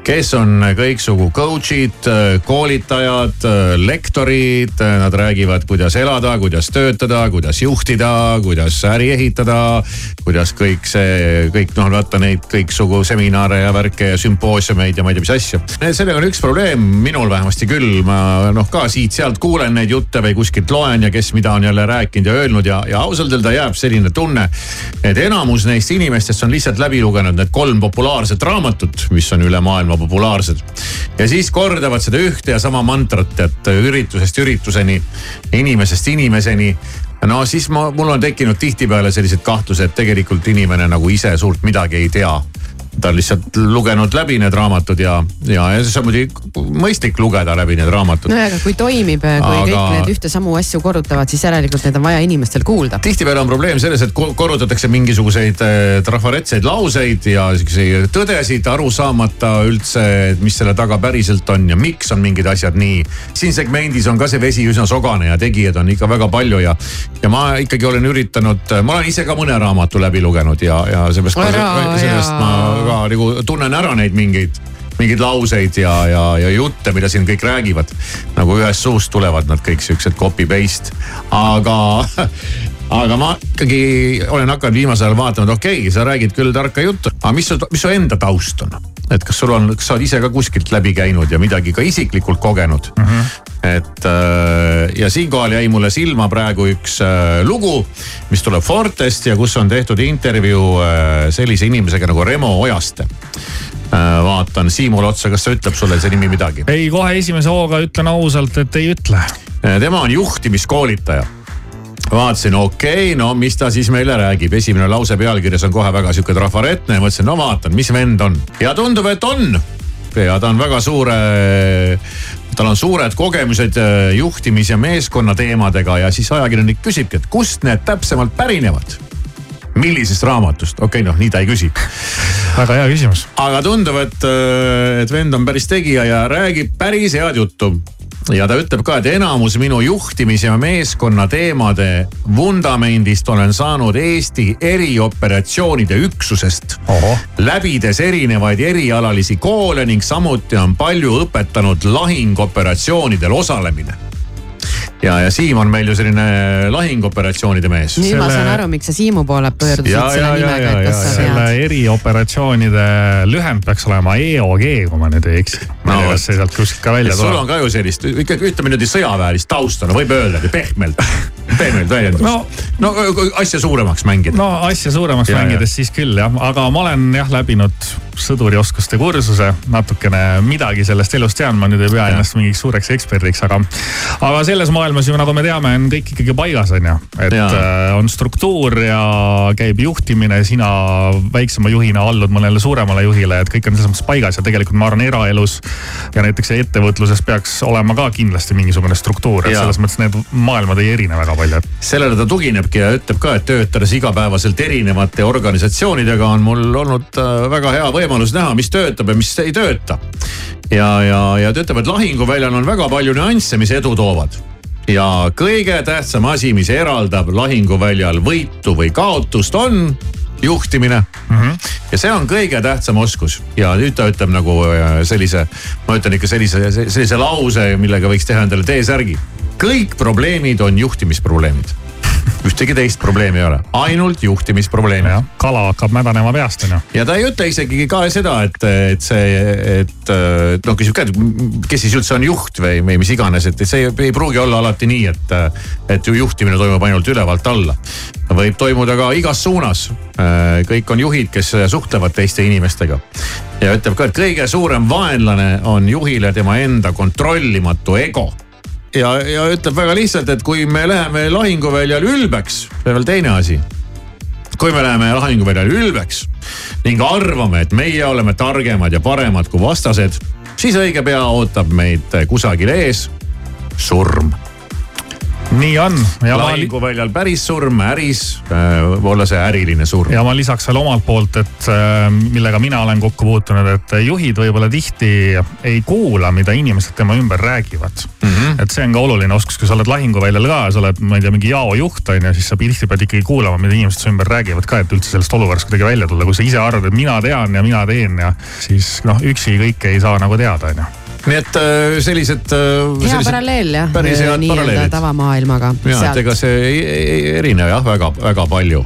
kes on kõiksugu coach'id, koolitajad, lektorid. Nad räägivad, kuidas elada, kuidas töötada, kuidas juhtida, kuidas äri ehitada, kuidas kõik see, kõik noh, vaata neid kõiksugu seminare ja värke ja sümpoosiumeid ja ma ei tea, mis asju. sellega on üks probleem, minul vähemasti küll, ma noh ka siit-sealt kuulen neid jutte või kuskilt loen ja kes mida on jälle rääkinud ja öelnud ja, ja ausalt öelda jääb selline tunne, et enamus neist inimestest on lihtsalt läbi lugenud need kolm populaarset raamatut, mis on üle maailma populaarsed. ja siis kordavad seda ühte ja sama mantrat, et üritusest ürituseni, inimesest inimeseni no siis ma, mul on tekkinud tihtipeale sellised kahtlused, et tegelikult inimene nagu ise suurt midagi ei tea ta on lihtsalt lugenud läbi need raamatud ja, ja, ja siis on muidugi mõistlik lugeda läbi need raamatud. nojah, aga kui toimib, kui aga... kõik need ühte samu asju korrutavad, siis järelikult need on vaja inimestel kuulda. tihtipeale on probleem selles, et korrutatakse mingisuguseid äh, trafaretseid lauseid ja siukseid tõdesid, aru saamata üldse, mis selle taga päriselt on ja miks on mingid asjad nii. siin segmendis on ka see vesi üsna sogane ja tegijaid on ikka väga palju ja, ja ma ikkagi olen üritanud, ma olen ise ka mõne raamatu läbi lugenud ja, ja seepärast, sellest ma ka nagu tunnen ära neid mingeid mingeid lauseid ja, ja, ja jutte, mida siin kõik räägivad. nagu ühest suust tulevad nad kõik siuksed copy paste, aga aga ma ikkagi olen hakanud viimasel ajal vaatama, et okei okay,, sa räägid küll tarka juttu, aga mis su, mis su enda taust on? Et kas sul on, kas sa oled ise ka kuskilt läbi käinud ja midagi ka isiklikult kogenud mm? -hmm. et äh, ja siinkohal jäi mulle silma praegu üks äh, lugu, mis tuleb Fortest ja kus on tehtud intervjuu äh, sellise inimesega nagu Remo Ojaste vaatan Siimule otsa, kas see ütleb sulle see nimi midagi? ei, kohe esimese hooga ütlen ausalt, et ei ütle. tema on juhtimiskoolitaja vaatasin, okei okay,, no mis ta siis meile räägib, esimene lause pealkirjas on kohe väga sihuke trafaretne ja mõtlesin, no vaatan, mis vend on ja tundub, et on. ja ta on väga suure, tal on suured kogemused äh, juhtimis- ja meeskonna teemadega ja siis ajakirjanik küsibki, et kust need täpsemalt pärinevad millisest raamatust, okei okay,, noh nii ta ei küsi. väga hea küsimus. aga tundub, et, äh, et vend on päris tegija ja räägib päris head juttu ja ta ütleb ka, et enamus minu juhtimis- ja meeskonna teemade vundamendist olen saanud Eesti erioperatsioonide üksusest. läbides erinevaid erialalisi koole ning samuti on palju õpetanud lahingoperatsioonidel osalemine ja, ja Siim on meil ju selline lahinguoperatsioonide mees. nüüd selle... ma saan aru, miks sa Siimu poole pöördusid ja, selle ja, nimega, et kas sa tead. selle erioperatsioonide lühend peaks olema EOG, kui ma nüüd ei eksi. ma ei tea, kas see sealt kuskilt ka välja tuleb. sul on ka ju sellist, ütleme niimoodi sõjaväelist tausta, no võib öelda pehmelt, pehmelt väljendust no,. no asja suuremaks mängida. no asja suuremaks ja, mängides ja. siis küll jah, aga ma olen jah läbinud sõdurioskuste kursuse, natukene midagi sellest elust tean, ma nüüd ei pea ennast mingiks suureks eksperdiks, aga, aga selles maailmas maailmas ju nagu me teame, on kõik ikkagi paigas, on ju. et ja. Äh, on struktuur ja käib juhtimine, sina väiksema juhina allud mõnele suuremale juhile, et kõik on selles mõttes paigas ja tegelikult ma arvan, eraelus ja näiteks ettevõtluses peaks olema ka kindlasti mingisugune struktuur, et ja. selles mõttes need maailmad ei erine väga palju. sellele ta tuginebki ja ütleb ka, et töötades igapäevaselt erinevate organisatsioonidega on mul olnud äh, väga hea võimalus näha, mis töötab ja mis ei tööta ja, ja, ja ta ütleb, et lahinguväljal on väga palju nüansse, mis edu toovad ja kõige tähtsam asi, mis eraldab lahinguväljal võitu või kaotust, on juhtimine mm. -hmm. ja see on kõige tähtsam oskus ja nüüd ta ütleb nagu äh, sellise, ma ütlen ikka sellise, sellise lause, millega võiks teha endale T-särgi. Kõik probleemid on juhtimisprobleemid ühtegi teist probleemi ei ole, ainult juhtimisprobleemi. kala hakkab mädanema peast on ju. ja ta ei ütle isegi ka seda, et, et see, et noh, küsib ka, et kes siis üldse on juht või, või mis iganes, et see ei, ei pruugi olla alati nii, et, et ju juhtimine toimub ainult ülevalt alla. võib toimuda ka igas suunas. kõik on juhid, kes suhtlevad teiste inimestega ja ütleb ka, et kõige suurem vaenlane on juhile tema enda kontrollimatu ego ja, ja ütleb väga lihtsalt, et kui me läheme lahinguväljal ülbeks, see on veel teine asi. kui me läheme lahinguväljal ülbeks ning arvame, et meie oleme targemad ja paremad kui vastased, siis õige pea ootab meid kusagil ees surm. Nii on. lahinguväljal päris surm, äris äh, olla see äriline surm. ja ma lisaks veel omalt poolt, et äh, millega mina olen kokku puutunud, et juhid võib-olla tihti ei kuula, mida inimesed tema ümber räägivad mm. -hmm. et see on ka oluline oskus, kui sa oled lahinguväljal ka, sa oled, ma ei tea, mingi jaojuht on ju, siis sa tihti pead ikkagi kuulama, mida inimesed su ümber räägivad ka, et üldse sellest olukorrast kuidagi välja tulla. kui sa ise arvad, et mina tean ja mina teen ja siis noh, üksi kõike ei saa nagu teada, on ju nii et äh, sellised. Äh, hea paralleel jah, nii-öelda tavamaailmaga. ja, et ega see ei, ei erine jah väga-väga palju.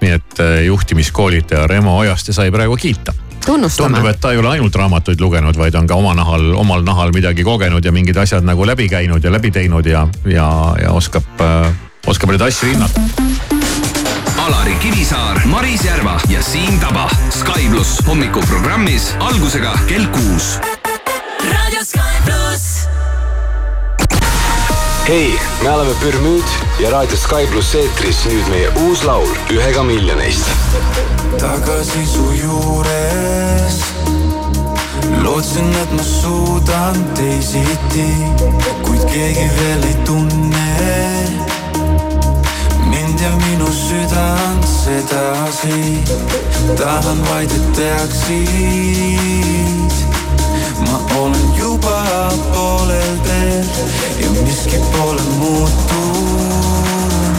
nii et äh, juhtimiskoolitaja Remo Ojaste sai praegu kiita tunnustame. tundub, et ta ei ole ainult raamatuid lugenud, vaid on ka oma nahal, omal nahal midagi kogenud ja mingid asjad nagu läbi käinud ja läbi teinud ja, ja, ja oskab äh,, oskab neid asju hinnata. Alari Kivisaar, Maris Järva ja Siim Taba Sky pluss hommikuprogrammis algusega kell kuus raadio Sky pluss. hei, me oleme Pürmüüd ja raadio Sky pluss eetris nüüd meie uus laul ühega miljonist. tagasi su juures lootsin, et ma suudan teisiti, kuid keegi veel ei tunne mind ja minu südant sedasi. tahan vaid, et teaksid juba poolel teel ja miski pole muutunud.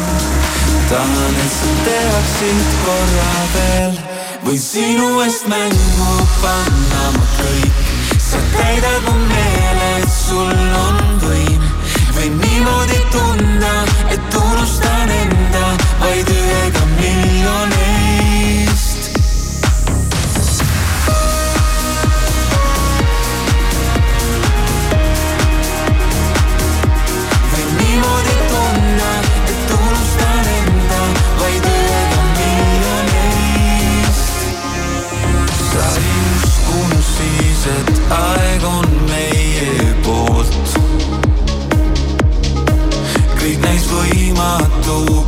tahan, et sa teaksid korra veel, võin sinu eest mängu panna ma kõik. sa täidad mu meele, et sul on võim. võin niimoodi tunda, et unustan enda vaid ühega miljonist. Aeg on meie poolt. kõik näis võimatu,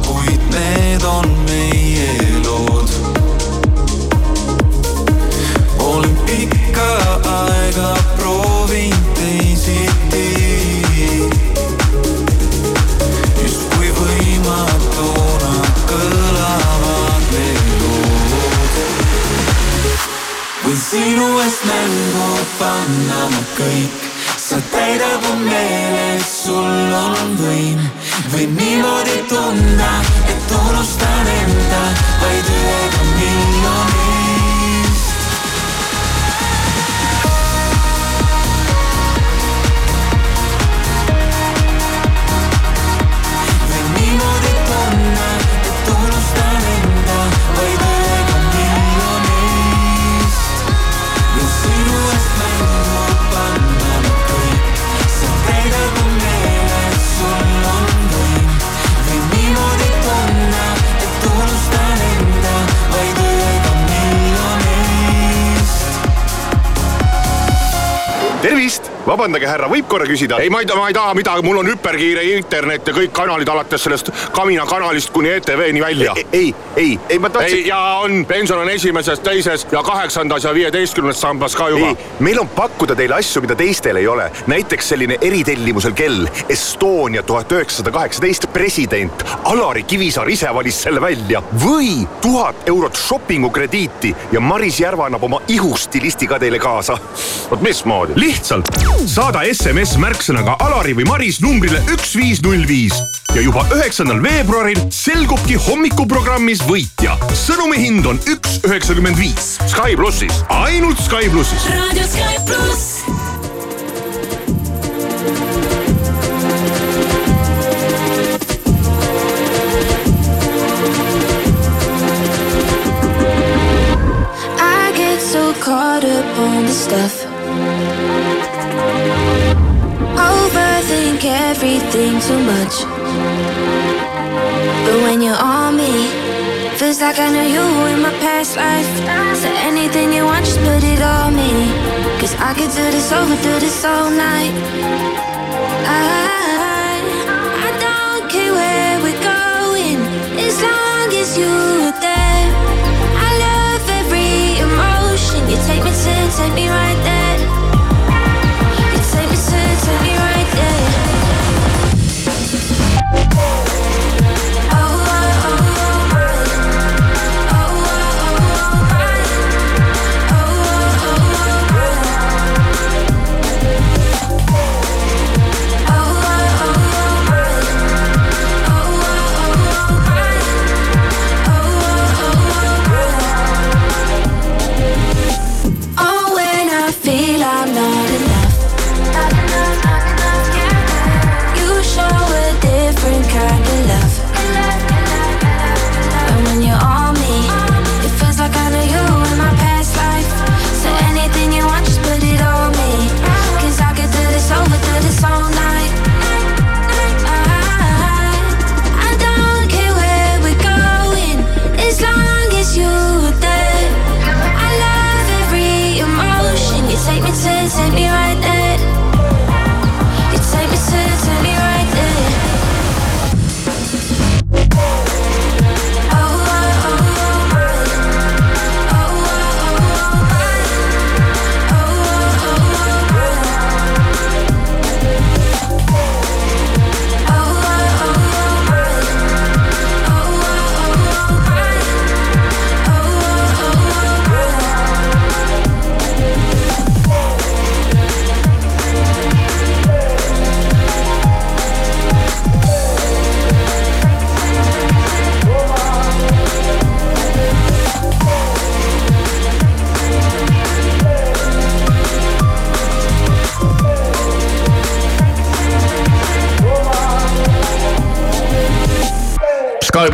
vabandage, härra, võib korra küsida? ei, ma ei ma ei taha midagi, mul on hüperkiire internet ja kõik kanalid alates sellest Kamina kanalist kuni ETV-ni välja. ei, ei, ei ma tahtsin. ja on, pension on esimeses, teises ja kaheksandas ja viieteistkümnes sambas ka juba. meil on pakkuda teile asju, mida teistel ei ole. näiteks selline eritellimusel kell Estonia tuhat üheksasada kaheksateist president Alari Kivisaar ise valis selle välja või tuhat eurot shopping'u krediiti ja Maris Järva annab oma ihustilisti ka teile kaasa. vot mismoodi? lihtsalt saada SMS märksõnaga Alari või Maris numbrile üks viis null viis ja juba üheksandal veebruaril selgubki hommikuprogrammis võitja. sõnumi hind on üks üheksakümmend viis. Sky plussis. ainult Sky plussis. raadio Sky pluss. Like I know you in my past life. So anything you want, just put it on me. Cause I could do this over, do this all night. I, I don't care where we're going, as long as you're there. I love every emotion. You take me to, take me right there.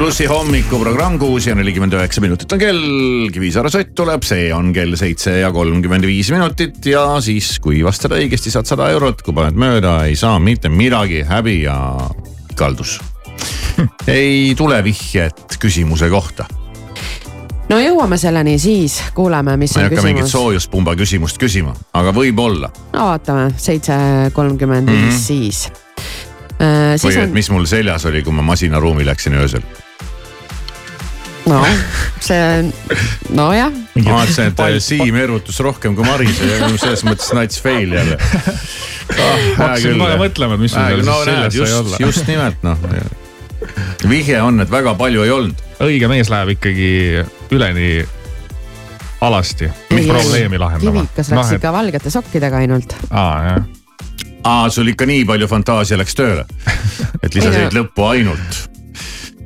Plussi hommikuprogramm kuus ja nelikümmend üheksa minutit on kell, Kivisaare sott tuleb, see on kell seitse ja kolmkümmend viis minutit ja siis, kui vastad õigesti, saad sada eurot, kui paned mööda, ei saa mitte midagi, häbi ja kaldus. ei tule vihjet küsimuse kohta. no jõuame selleni siis, kuuleme, mis ma ei on hakka mingit küsimus. soojuspumba küsimust küsima, aga võib-olla. no vaatame, seitse kolmkümmend Mhm. viis siis. Äh, või et on, mis mul seljas oli, kui ma masinaruumi läksin öösel. No see, nojah. ma vaatasin, et Siim erutus rohkem kui Maris ja selles mõttes nats fail jälle ah, hakkasin kohe mõtlema, et mis sul seal no, siis seljas sai just, olla. just nimelt noh. vihje on, et väga palju ei olnud. õige mees läheb ikkagi üleni alasti probleemi lahendama. Kivikas läks ikka valgete sokkidega ainult. aa jah aa, sul ikka nii palju fantaasia läks tööle, et lisasid lõppu ainult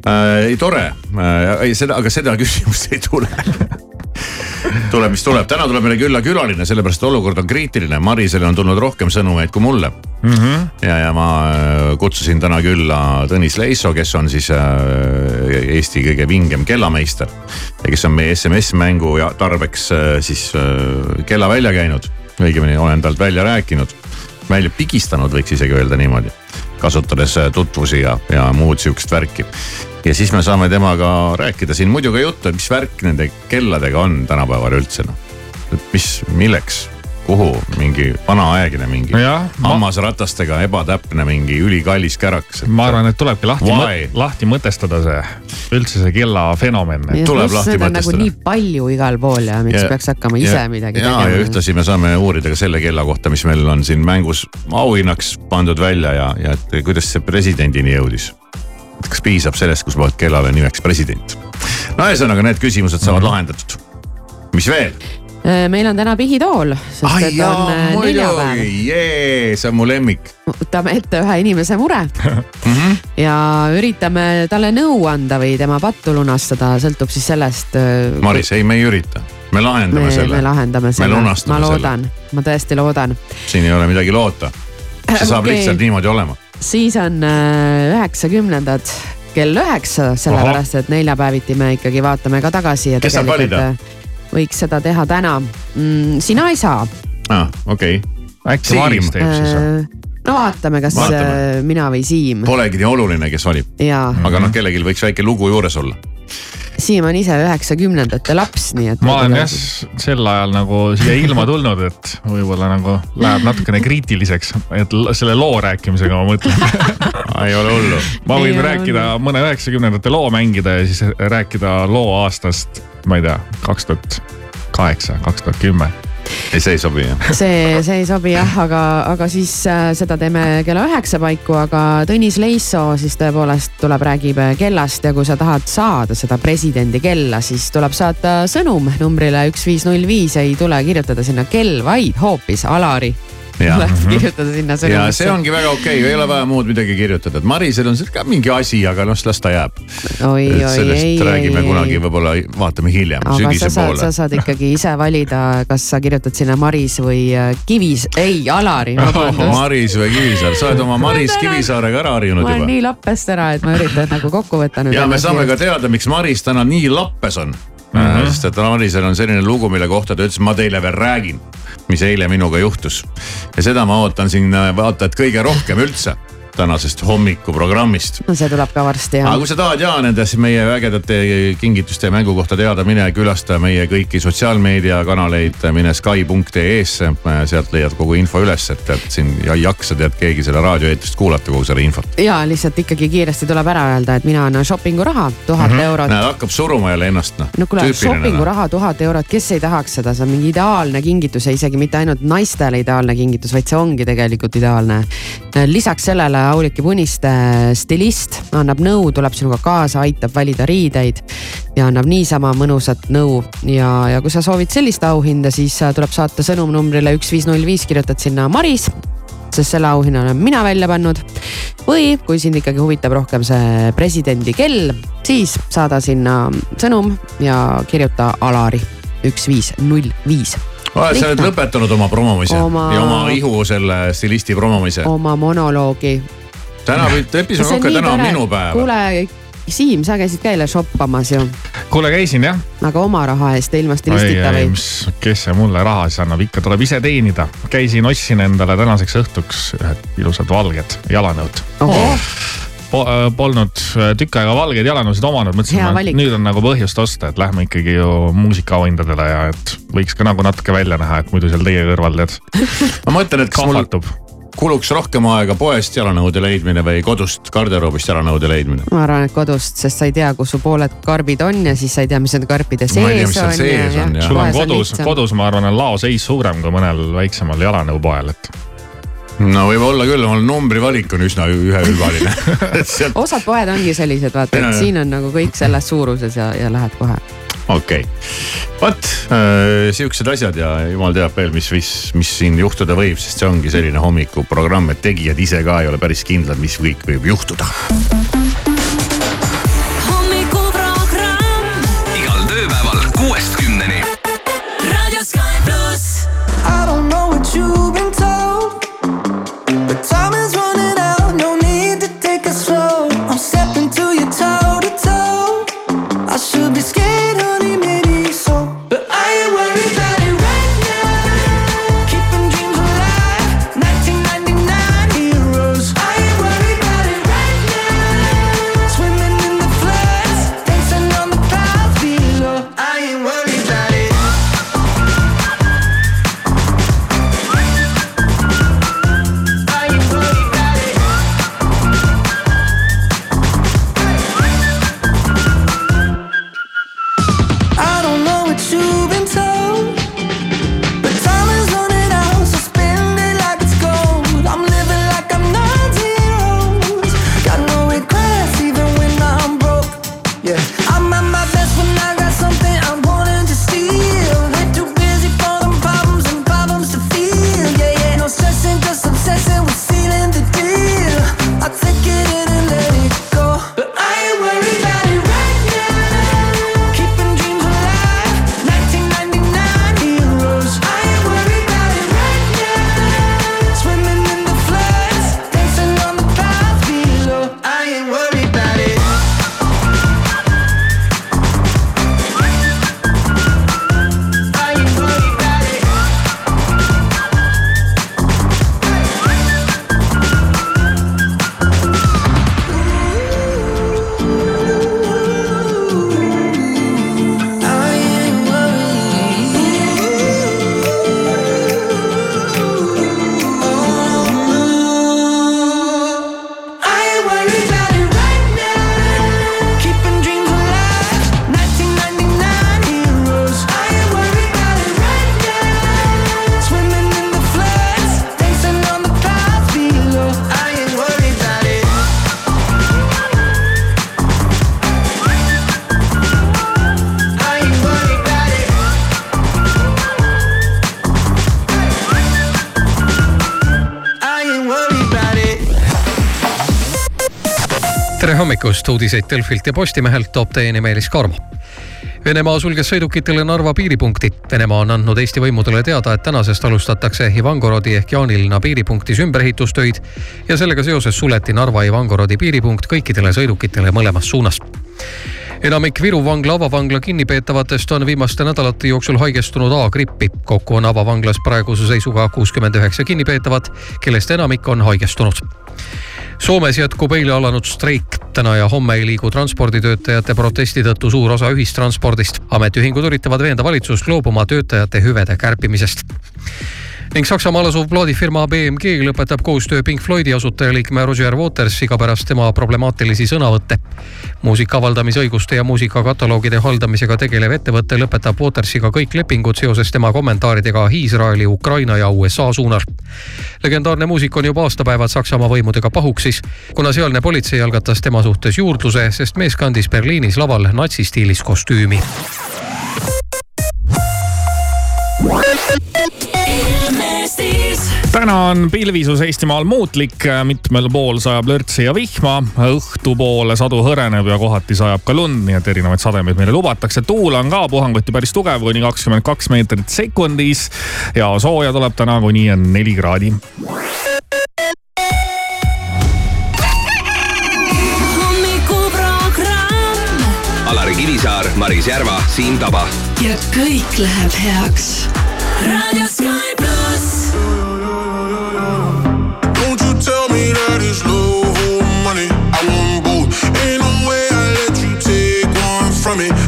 äh,. ei tore äh,, ei seda, aga seda küsimust ei tule tuleb, mis tuleb, täna tuleb meile külla külaline, sellepärast olukord on kriitiline, Marisele on tulnud rohkem sõnumeid kui mulle mm. -hmm. ja, ja ma äh, kutsusin täna külla Tõnis Leiso, kes on siis äh, Eesti kõige vingem kellameister. ja kes on meie SMS-mängu ja tarbeks äh, siis äh, kella välja käinud, õigemini olen talt välja rääkinud, välja pigistanud, võiks isegi öelda niimoodi. kasutades äh, tutvusi ja, ja muud sihukest värki. Ja siis me saame temaga rääkida siin muidu ka juttu, et mis värk nende kelladega on tänapäeval üldse noh. et mis, milleks, kuhu mingi vanaaegne mingi ma- hammasratastega ebatäpne mingi ülikallis kärakas. ma arvan, et tulebki lahti, Why? lahti mõtestada see, üldse see kella fenomen. pluss neid on nagu nii palju igal pool ja miks Ja- peaks hakkama ise ja- midagi ja, tegema. ja ühtlasi me saame uurida ka selle kella kohta, mis meil on siin mängus auhinnaks pandud välja ja, ja et kuidas see presidendini jõudis. Kas piisab sellest, kus paned kellale nimeks president? no ühesõnaga, need küsimused saavad Mhm. lahendatud. mis veel? Äh, meil on täna pihitool, sest et on äh, neljapäev. jee, see on mu lemmik. võtame ette ühe inimese mure Mhm. ja üritame talle nõu anda või tema pattu lunastada, sõltub siis sellest. Maris, ei, me ei ürita, me lahendame me, selle. me lahendame selle, ma selle. loodan, ma tõesti loodan. siin ei ole midagi loota. see saab Okei. lihtsalt niimoodi olema. Siis on äh, üheksakümnendad kell üheksa, sellepärast et neljapäeviti me ikkagi vaatame ka tagasi ja Kes saab tegelikult valida? äh, võiks seda teha täna mm,. sina ei saa. aa, okei okay.. äkki Maris teeb siis või? Äh, no vaatame, kas Vaatame. mina või Siim. Polegi nii oluline, kes valib. aga noh, kellelgi võiks väike lugu juures olla. Siim on ise üheksakümnendate laps, nii et. ma olen jah sel ajal nagu siia ilma tulnud, et võib-olla nagu läheb natukene kriitiliseks, et selle loo rääkimisega ma mõtlen ei ole hullu. ma võin Ei ole rääkida mõne üheksakümnendate loo mängida ja siis rääkida loo aastast, ma ei tea, kaks tuhat kaheksa, kaks tuhat kümme. Ei, see ei sobi jah. see, see ei sobi jah, aga, aga siis äh, seda teeme kella üheksa paiku, aga Tõnis Leiso siis tõepoolest tuleb, räägib kellast ja kui sa tahad saada seda presidendi kella, siis tuleb saata sõnum numbrile üks, viis, null, viis, ei tule kirjutada sinna kell, vaid hoopis Alari. Mhm. kirjutada sinna ja sõnumisse. see ongi väga okei okay,, ei ole vaja muud midagi kirjutada, et Marisel on ka mingi asi, aga noh, las ta jääb. oi, oi, sellest ei, räägime ei, kunagi võib-olla, vaatame hiljem, sa sügise saad, sa poole. saad ikkagi ise valida, kas sa kirjutad sinna Maris või äh, Kivis, ei Alari, vabandust. Maris või Kivisaar, sa oled oma Maris Kivisaarega ära harjunud ma olen juba. nii lappest ära, et ma üritan nagu kokku võtta nüüd. ja me saame ka teada, miks Maris täna nii lappes on mm. -hmm. sest et Marisel on selline lugu, mille kohta ta ütles, ma teile veel räägin, mis eile minuga juhtus. ja seda ma ootan siin vaatajat kõige rohkem üldse tänasest hommikuprogrammist. no see tuleb ka varsti jah aga kui sa tahad ja nendest meie ägedate kingituste ja mängu kohta teada, mine külasta meie kõiki sotsiaalmeediakanaleid, mine Sky.ee-sse, sealt leiad kogu info üles, et tead siin ja ei jaksa tead keegi selle raadioeetrist kuulata kogu selle infot. ja lihtsalt ikkagi kiiresti tuleb ära öelda, et mina annan shopping'u raha tuhat mm -hmm. eurot. näed, hakkab suruma jälle ennast noh. no kuule, shopping'u raha tuhat eurot, kes ei tahaks seda, see on mingi ideaalne kingitus ja isegi mitte ainult naistele ideaalne kingitus, vaid see ongi tegelikult ideaalne. lisaks sellele Auliki Puniste stilist annab nõu, tuleb sinuga kaasa, aitab valida riideid ja annab niisama mõnusat nõu ja, ja kui sa soovid sellist auhinda, siis äh, tuleb saata sõnum numbrile üks, viis, null, viis, kirjutad sinna Maris sest selle auhinna olen mina välja pannud. või kui sind ikkagi huvitab rohkem see presidendi kell, siis saada sinna sõnum ja kirjuta Alari üks, viis, null, viis. Oled sa nüüd lõpetanud oma promomise Oma- ja oma ihu selle stilisti promomise? oma monoloogi. täna, episood on ka täna on minu päev. kuule, Siim, sa käisid ka eile shoppamas ju, kuule, käisin jah. aga oma raha eest ilma stilistita või? mis, kes see mulle raha siis annab, ikka tuleb ise teenida. käisin, ostsin endale tänaseks õhtuks ühed ilusad valged jalanõud. Polnud äh, tükk aega valgeid jalanõusid omanud, mõtlesin, nüüd on nagu põhjust osta, et lähme ikkagi ju muusikaauhindadele ja et võiks ka nagu natuke välja näha, et muidu seal teie kõrval tead. ma mõtlen, et kas mul kahvatub. kuluks rohkem aega poest jalanõude leidmine või kodust garderoobist jalanõude leidmine. ma arvan, et kodust, sest sa ei tea, kus su pooled karbid on ja siis sa ei tea, mis nende karpide tea, sees mis seal on. sees on, jah. sul on kodus, kodus ma arvan, on laoseis suurem kui mõnel väiksemal jalanõupoel, et no võib olla küll, mul numbrivalik on üsna üheülbaline sealt, osad poed ongi sellised, vaata, et siin on nagu kõik selles suuruses ja, ja lähed kohe. okei okay.. vot äh, siuksed asjad ja jumal teab veel, mis, mis, mis siin juhtuda võib, sest see ongi selline hommikuprogramm, et tegijad ise ka ei ole päris kindlad, mis kõik võib juhtuda. time hommikust, uudiseid Delfilt ja Postimehelt toob teieni Meelis Karmo. Venemaa sulges sõidukitele Narva piiripunkti. Venemaa on andnud Eesti võimudele teada, et tänasest alustatakse Ivangorodi ehk Jaanilinna piiripunktis ümberehitustöid ja sellega seoses suleti Narva Ivangorodi piiripunkt kõikidele sõidukitele mõlemas suunas enamik Viru vangla avavangla kinnipeetavatest on viimaste nädalate jooksul haigestunud A-grippi. kokku on avavanglas praeguse seisuga kuuskümmend üheksa kinnipeetavat, kellest enamik on haigestunud. Soomes jätkub eile alanud streik. täna ja homme ei liigu transporditöötajate protesti tõttu suur osa ühistranspordist. ametiühingud üritavad veenda valitsust loobuma töötajate hüvede kärpimisest ning Saksamaal asuv plaadifirma BMG lõpetab koostöö Pink Floydi asutajaliikme Roger Watersiga pärast tema problemaatilisi sõnavõtte. muusika avaldamisõiguste ja muusikakataloogide haldamisega tegelev ettevõte lõpetab Watersiga kõik lepingud seoses tema kommentaaridega Iisraeli, Ukraina ja USA suunal. legendaarne muusik on juba aastapäevad Saksamaa võimudega pahuksis, kuna sealne politsei algatas tema suhtes juurdluse, sest mees kandis Berliinis laval natsistiilis kostüümi täna on pilvisus Eestimaal muutlik, mitmel pool sajab lörtsi ja vihma, õhtupoole sadu hõreneb ja kohati sajab ka lund, nii et erinevaid sademeid meile lubatakse. tuul on ka puhanguti päris tugev, kuni kakskümmend kaks meetrit sekundis ja sooja tuleb täna kuni neli kraadi. hommikuprogramm. Kivisaar, Maris Järva, Siim Taba. ja kõik läheb heaks. raadio Sky. me.